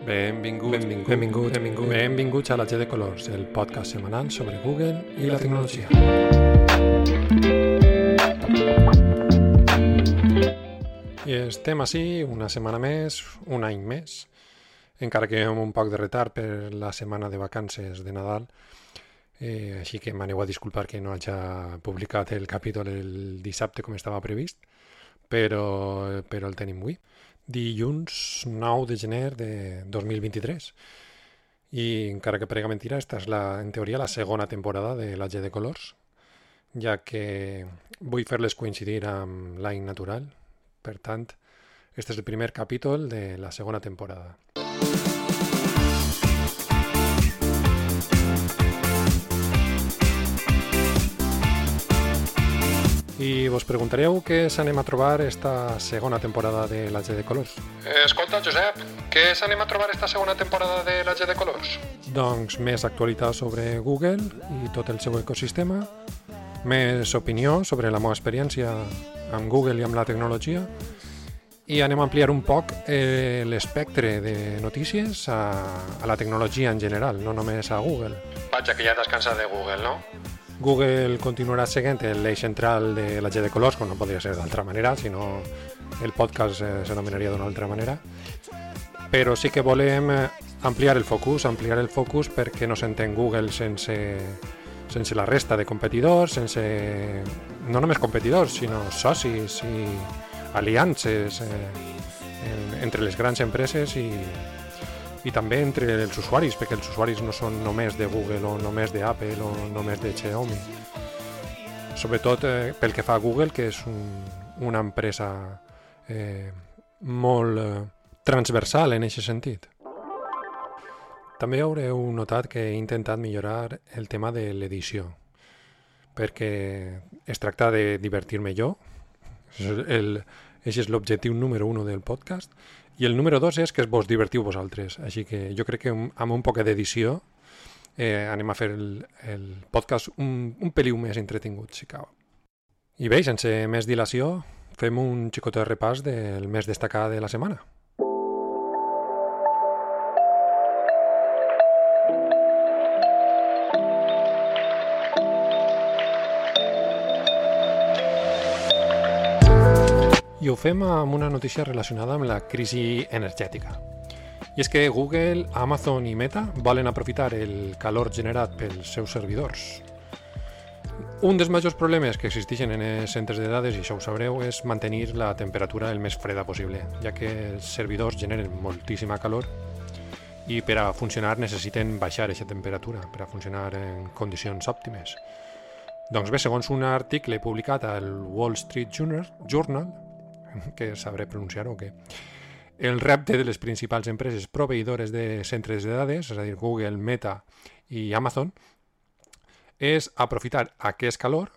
Benvinguts, benvinguts, benvinguts, benvinguts, benvinguts a la G de Colors, el podcast setmanal sobre Google i la tecnologia. I estem així una setmana més, un any més, encara que amb un poc de retard per la setmana de vacances de Nadal, eh, així que m'aneu a disculpar que no hagi publicat el capítol el dissabte com estava previst, però, però el tenim avui dilluns 9 de gener de 2023. I encara que prega mentira, esta és la, en teoria la segona temporada de la G de Colors, ja que vull fer-les coincidir amb l'any natural. Per tant, este és el primer capítol de la segona temporada. I vos preguntareu què s'anem a trobar esta segona temporada de la G de Colors. Escolta, Josep, què s'anem a trobar esta segona temporada de la G de Colors? Doncs més actualitat sobre Google i tot el seu ecosistema, més opinió sobre la meva experiència amb Google i amb la tecnologia, i anem a ampliar un poc eh, l'espectre de notícies a, a la tecnologia en general, no només a Google. Vaja, que ja t'has cansat de Google, no? Google continuarà seguint l'eix central de la G de colors, com no podria ser d'altra manera, sinó el podcast eh, s'anomenaria d'una altra manera. Però sí que volem eh, ampliar el focus, ampliar el focus perquè no s'entén Google sense, sense la resta de competidors, sense no només competidors, sinó socis i aliances eh, en, entre les grans empreses i, i també entre els usuaris, perquè els usuaris no són només de Google o només d'Apple o només de Xiaomi. Sobretot eh, pel que fa a Google, que és un, una empresa eh, molt eh, transversal en aquest sentit. També haureu notat que he intentat millorar el tema de l'edició, perquè es tracta de divertir-me jo, el, és l'objectiu número uno del podcast, i el número dos és que vos divertiu vosaltres. Així que jo crec que amb un poc d'edició eh, anem a fer el, el podcast un, un peliu més entretingut, si cau. I bé, sense més dilació, fem un xicot de repàs del més destacat de la setmana. I ho fem amb una notícia relacionada amb la crisi energètica. I és que Google, Amazon i Meta volen aprofitar el calor generat pels seus servidors. Un dels majors problemes que existeixen en els centres de dades, i això ho sabreu, és mantenir la temperatura el més freda possible, ja que els servidors generen moltíssima calor i per a funcionar necessiten baixar aquesta temperatura, per a funcionar en condicions òptimes. Doncs bé, segons un article publicat al Wall Street Journal, que sabré pronunciar-ho, que el repte de les principals empreses proveïdores de centres de dades, és a dir, Google, Meta i Amazon, és aprofitar aquest calor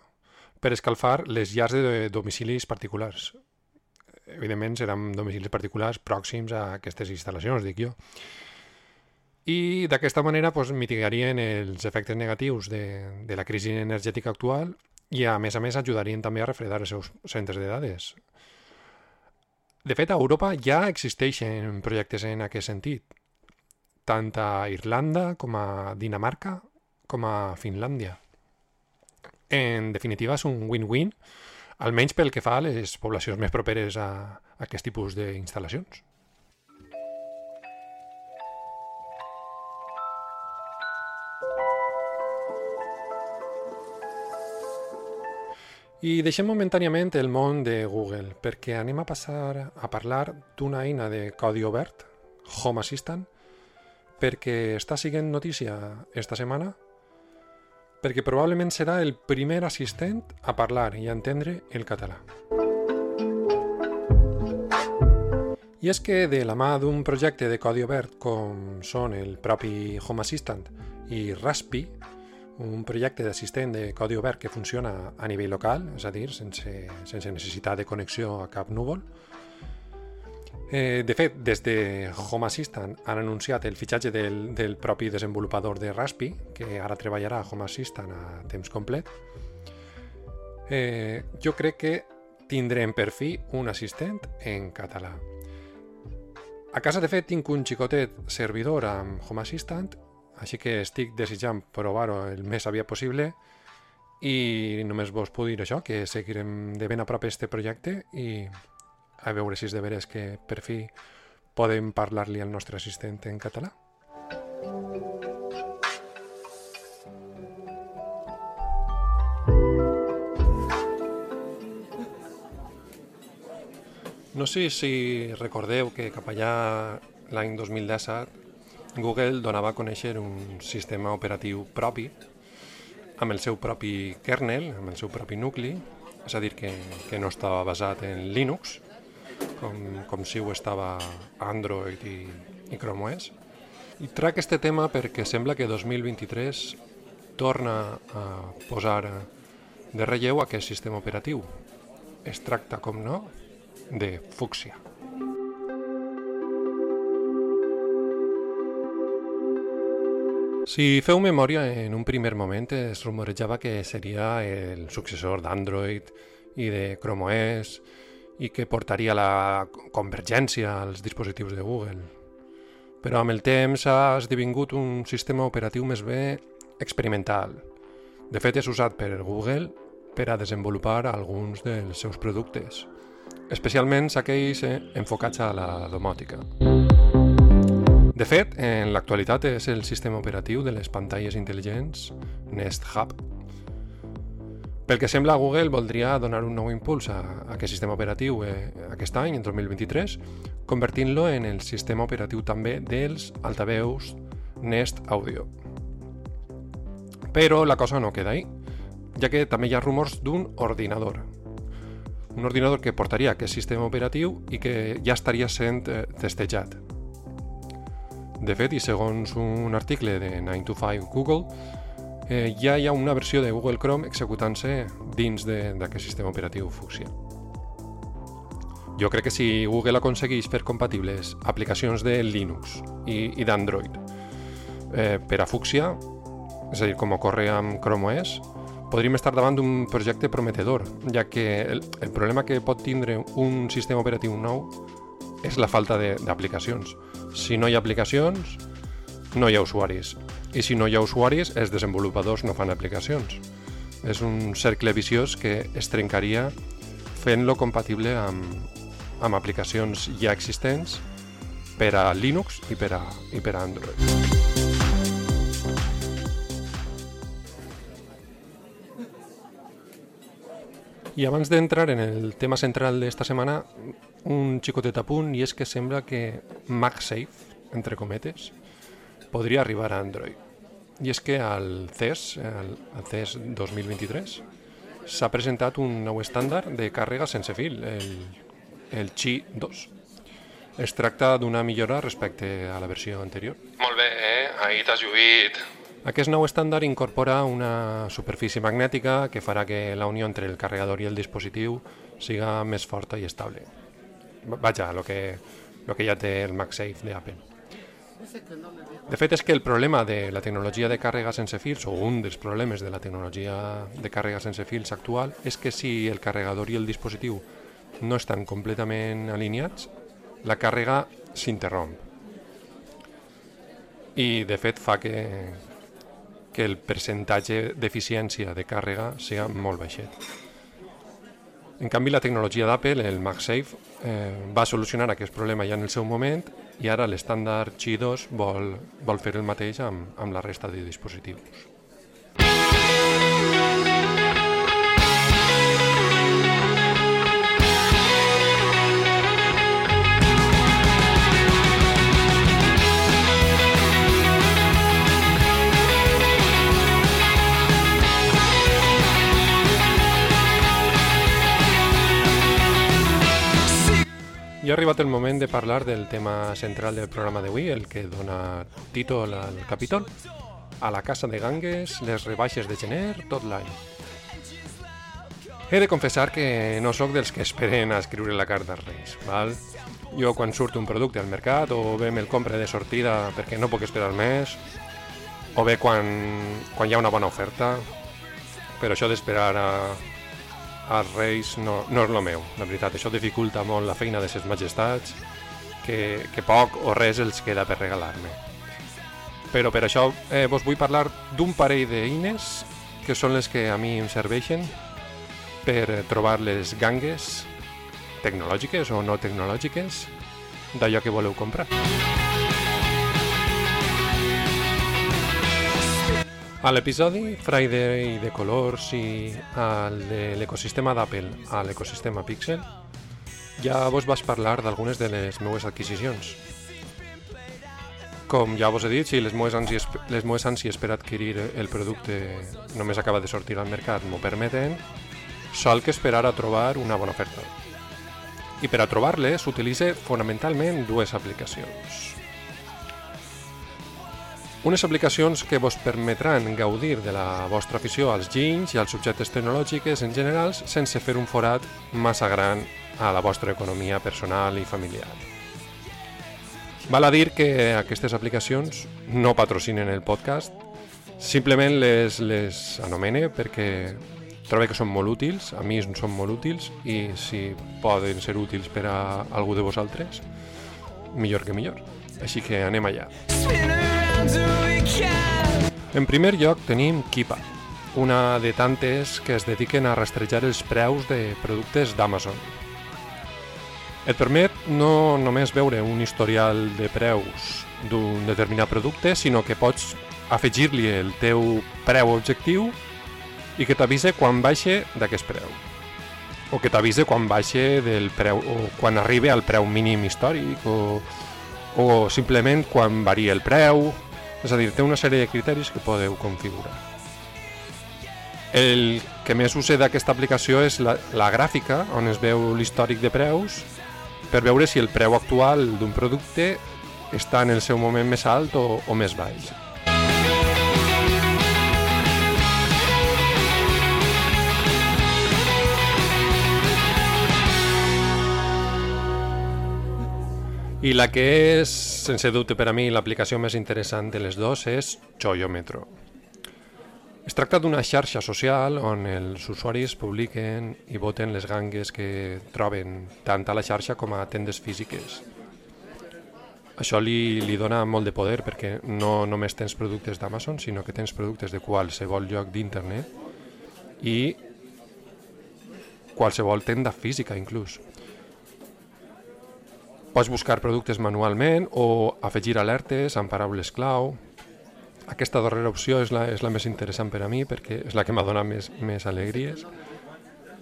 per escalfar les llars de domicilis particulars. Evidentment, seran domicilis particulars pròxims a aquestes instal·lacions, dic jo. I d'aquesta manera pues, mitigarien els efectes negatius de, de la crisi energètica actual i, a més a més, ajudarien també a refredar els seus centres de dades. De fet, a Europa ja existeixen projectes en aquest sentit, tant a Irlanda com a Dinamarca com a Finlàndia. En definitiva, és un win-win, almenys pel que fa a les poblacions més properes a, aquest tipus d'instal·lacions. I deixem momentàniament el món de Google, perquè anem a passar a parlar d'una eina de codi obert, Home Assistant, perquè està siguent notícia esta setmana, perquè probablement serà el primer assistent a parlar i a entendre el català. I és que de la mà d'un projecte de codi obert com són el propi Home Assistant i Raspi, un projecte d'assistent de codi obert que funciona a nivell local, és a dir, sense, sense necessitat de connexió a cap núvol. Eh, de fet, des de Home Assistant han anunciat el fitxatge del, del propi desenvolupador de Raspi, que ara treballarà a Home Assistant a temps complet. Eh, jo crec que tindrem per fi un assistent en català. A casa, de fet, tinc un xicotet servidor amb Home Assistant, així que estic desitjant provar-ho el més aviat possible i només vos puc dir això, que seguirem de ben a prop este projecte i a veure si és de veres que per fi podem parlar-li al nostre assistent en català. No sé si recordeu que cap allà l'any 2017 Google donava a conèixer un sistema operatiu propi amb el seu propi kernel, amb el seu propi nucli, és a dir, que, que no estava basat en Linux, com, com si ho estava Android i, i Chrome OS. I trac este tema perquè sembla que 2023 torna a posar de relleu aquest sistema operatiu. Es tracta, com no, de fúcsia. Si feu memòria, en un primer moment es rumorejava que seria el successor d'Android i de Chrome OS i que portaria la convergència als dispositius de Google. Però amb el temps ha esdevingut un sistema operatiu més bé experimental. De fet, és usat per Google per a desenvolupar alguns dels seus productes, especialment aquells enfocats a la domòtica. De fet, en l'actualitat és el sistema operatiu de les pantalles intel·ligents Nest Hub. Pel que sembla, Google voldria donar un nou impuls a aquest sistema operatiu eh, aquest any, en 2023, convertint-lo en el sistema operatiu també dels altaveus Nest Audio. Però la cosa no queda ahí, ja que també hi ha rumors d'un ordinador. Un ordinador que portaria aquest sistema operatiu i que ja estaria sent eh, testejat. De fet, i segons un article de 9 to 5 Google, eh, ja hi ha una versió de Google Chrome executant-se dins d'aquest sistema operatiu Fuchsia. Jo crec que si Google aconsegueix fer compatibles aplicacions de Linux i, i d'Android eh, per a Fuchsia, és a dir, com ocorre amb Chrome OS, podríem estar davant d'un projecte prometedor, ja que el, el problema que pot tindre un sistema operatiu nou és la falta d'aplicacions. Si no hi ha aplicacions, no hi ha usuaris. I si no hi ha usuaris, els desenvolupadors no fan aplicacions. És un cercle viciós que es trencaria fent-lo compatible amb, amb aplicacions ja existents per a Linux i per a, i per a Android. I abans d'entrar en el tema central d'esta setmana, un xicotet a punt, i és que sembla que MagSafe, entre cometes, podria arribar a Android. I és que al CES, al, CES 2023, s'ha presentat un nou estàndard de càrrega sense fil, el, el Qi 2. Es tracta d'una millora respecte a la versió anterior. Molt bé, eh? Ahí t'has lluït. Aquest nou estàndard incorpora una superfície magnètica que farà que la unió entre el carregador i el dispositiu siga més forta i estable. Vaja, el que, lo que ja té el MagSafe d'Apple. De fet, és que el problema de la tecnologia de càrrega sense fils, o un dels problemes de la tecnologia de càrrega sense fils actual, és que si el carregador i el dispositiu no estan completament alineats, la càrrega s'interromp. I, de fet, fa que, que el percentatge d'eficiència de càrrega sigui molt baixet. En canvi, la tecnologia d'Apple, el MagSafe, eh, va solucionar aquest problema ja en el seu moment i ara l'estàndard Qi 2 vol, vol fer el mateix amb, amb la resta de dispositius. I ha arribat el moment de parlar del tema central del programa d'avui, el que dona títol al capítol. A la casa de Ganges, les rebaixes de gener, tot l'any. He de confessar que no sóc dels que esperen a escriure la carta als Reis, val? Jo quan surt un producte al mercat o bé me'l compre de sortida perquè no puc esperar més, o bé quan, quan hi ha una bona oferta, però això d'esperar a, als Reis no, no és el meu, la veritat. Això dificulta molt la feina de ses majestats que, que poc o res els queda per regalar-me. Però per això eh, vos vull parlar d'un parell d'eines que són les que a mi em serveixen per trobar les gangues tecnològiques o no tecnològiques d'allò que voleu comprar. A l'episodi Friday de colors i al l'ecosistema d'Apple a l'ecosistema Pixel ja vos vas parlar d'algunes de les meues adquisicions. Com ja vos he dit, si les meues ànsies, les per adquirir el producte només acaba de sortir al mercat m'ho permeten, sol que esperar a trobar una bona oferta. I per a trobar-les s'utilitza fonamentalment dues aplicacions. Unes aplicacions que vos permetran gaudir de la vostra afició als ginys i als objectes tecnològics en general sense fer un forat massa gran a la vostra economia personal i familiar. Val a dir que aquestes aplicacions no patrocinen el podcast, simplement les, les anomene perquè trobo que són molt útils, a mi són molt útils i si poden ser útils per a algú de vosaltres, millor que millor. Així que anem allà. En primer lloc tenim Kipa, una de tantes que es dediquen a rastrejar els preus de productes d'Amazon. Et permet no només veure un historial de preus d'un determinat producte, sinó que pots afegir-li el teu preu objectiu i que t'avise quan baixe d'aquest preu o que t'avise quan baixe del preu o quan arribi al preu mínim històric o, o simplement quan varia el preu és a dir, té una sèrie de criteris que podeu configurar. El que més us d'aquesta aplicació és la, la gràfica, on es veu l'històric de preus, per veure si el preu actual d'un producte està en el seu moment més alt o, o més baix. I la que és, sense dubte per a mi, l'aplicació més interessant de les dues és Choyometro. Es tracta d'una xarxa social on els usuaris publiquen i voten les gangues que troben tant a la xarxa com a tendes físiques. Això li, li dona molt de poder perquè no només tens productes d'Amazon, sinó que tens productes de qualsevol lloc d'internet i qualsevol tenda física inclús. Pots buscar productes manualment o afegir alertes amb paraules clau. Aquesta darrera opció és la, és la més interessant per a mi perquè és la que m'ha donat més, més alegries.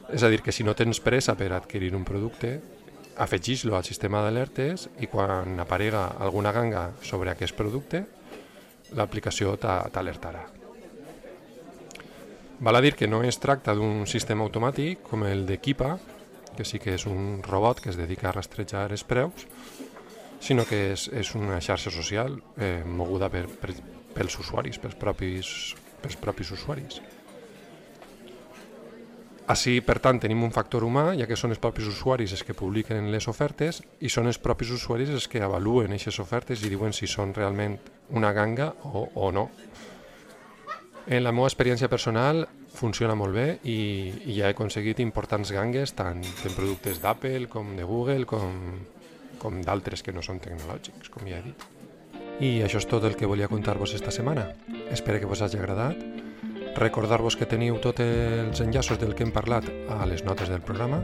És a dir, que si no tens pressa per adquirir un producte, afegis-lo al sistema d'alertes i quan aparega alguna ganga sobre aquest producte, l'aplicació t'alertarà. Val a dir que no es tracta d'un sistema automàtic com el de Kipa, que sí que és un robot que es dedica a rastrejar els preus, sinó que és, és una xarxa social eh, moguda per, per, pels usuaris, pels propis, pels propis usuaris. Així, per tant, tenim un factor humà, ja que són els propis usuaris els que publiquen les ofertes i són els propis usuaris els que avaluen aquestes ofertes i diuen si són realment una ganga o, o no. En la meva experiència personal funciona molt bé i, i ja he aconseguit importants gangues tant en productes d'Apple com de Google com, com d'altres que no són tecnològics, com ja he dit. I això és tot el que volia contar-vos esta setmana. Espero que vos hagi agradat. Recordar-vos que teniu tots els enllaços del que hem parlat a les notes del programa.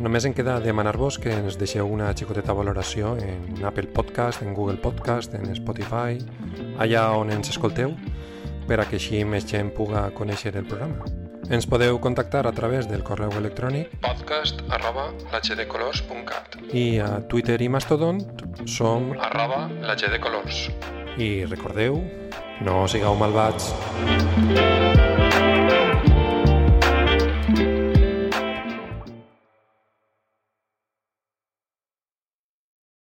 Només em queda demanar-vos que ens deixeu una xicoteta valoració en Apple Podcast, en Google Podcast, en Spotify, allà on ens escolteu, per a que així més gent puga conèixer el programa. Ens podeu contactar a través del correu electrònic podcast arroba lagdecolors.cat i a Twitter i Mastodon som arroba lagdecolors. i recordeu, no sigueu malvats.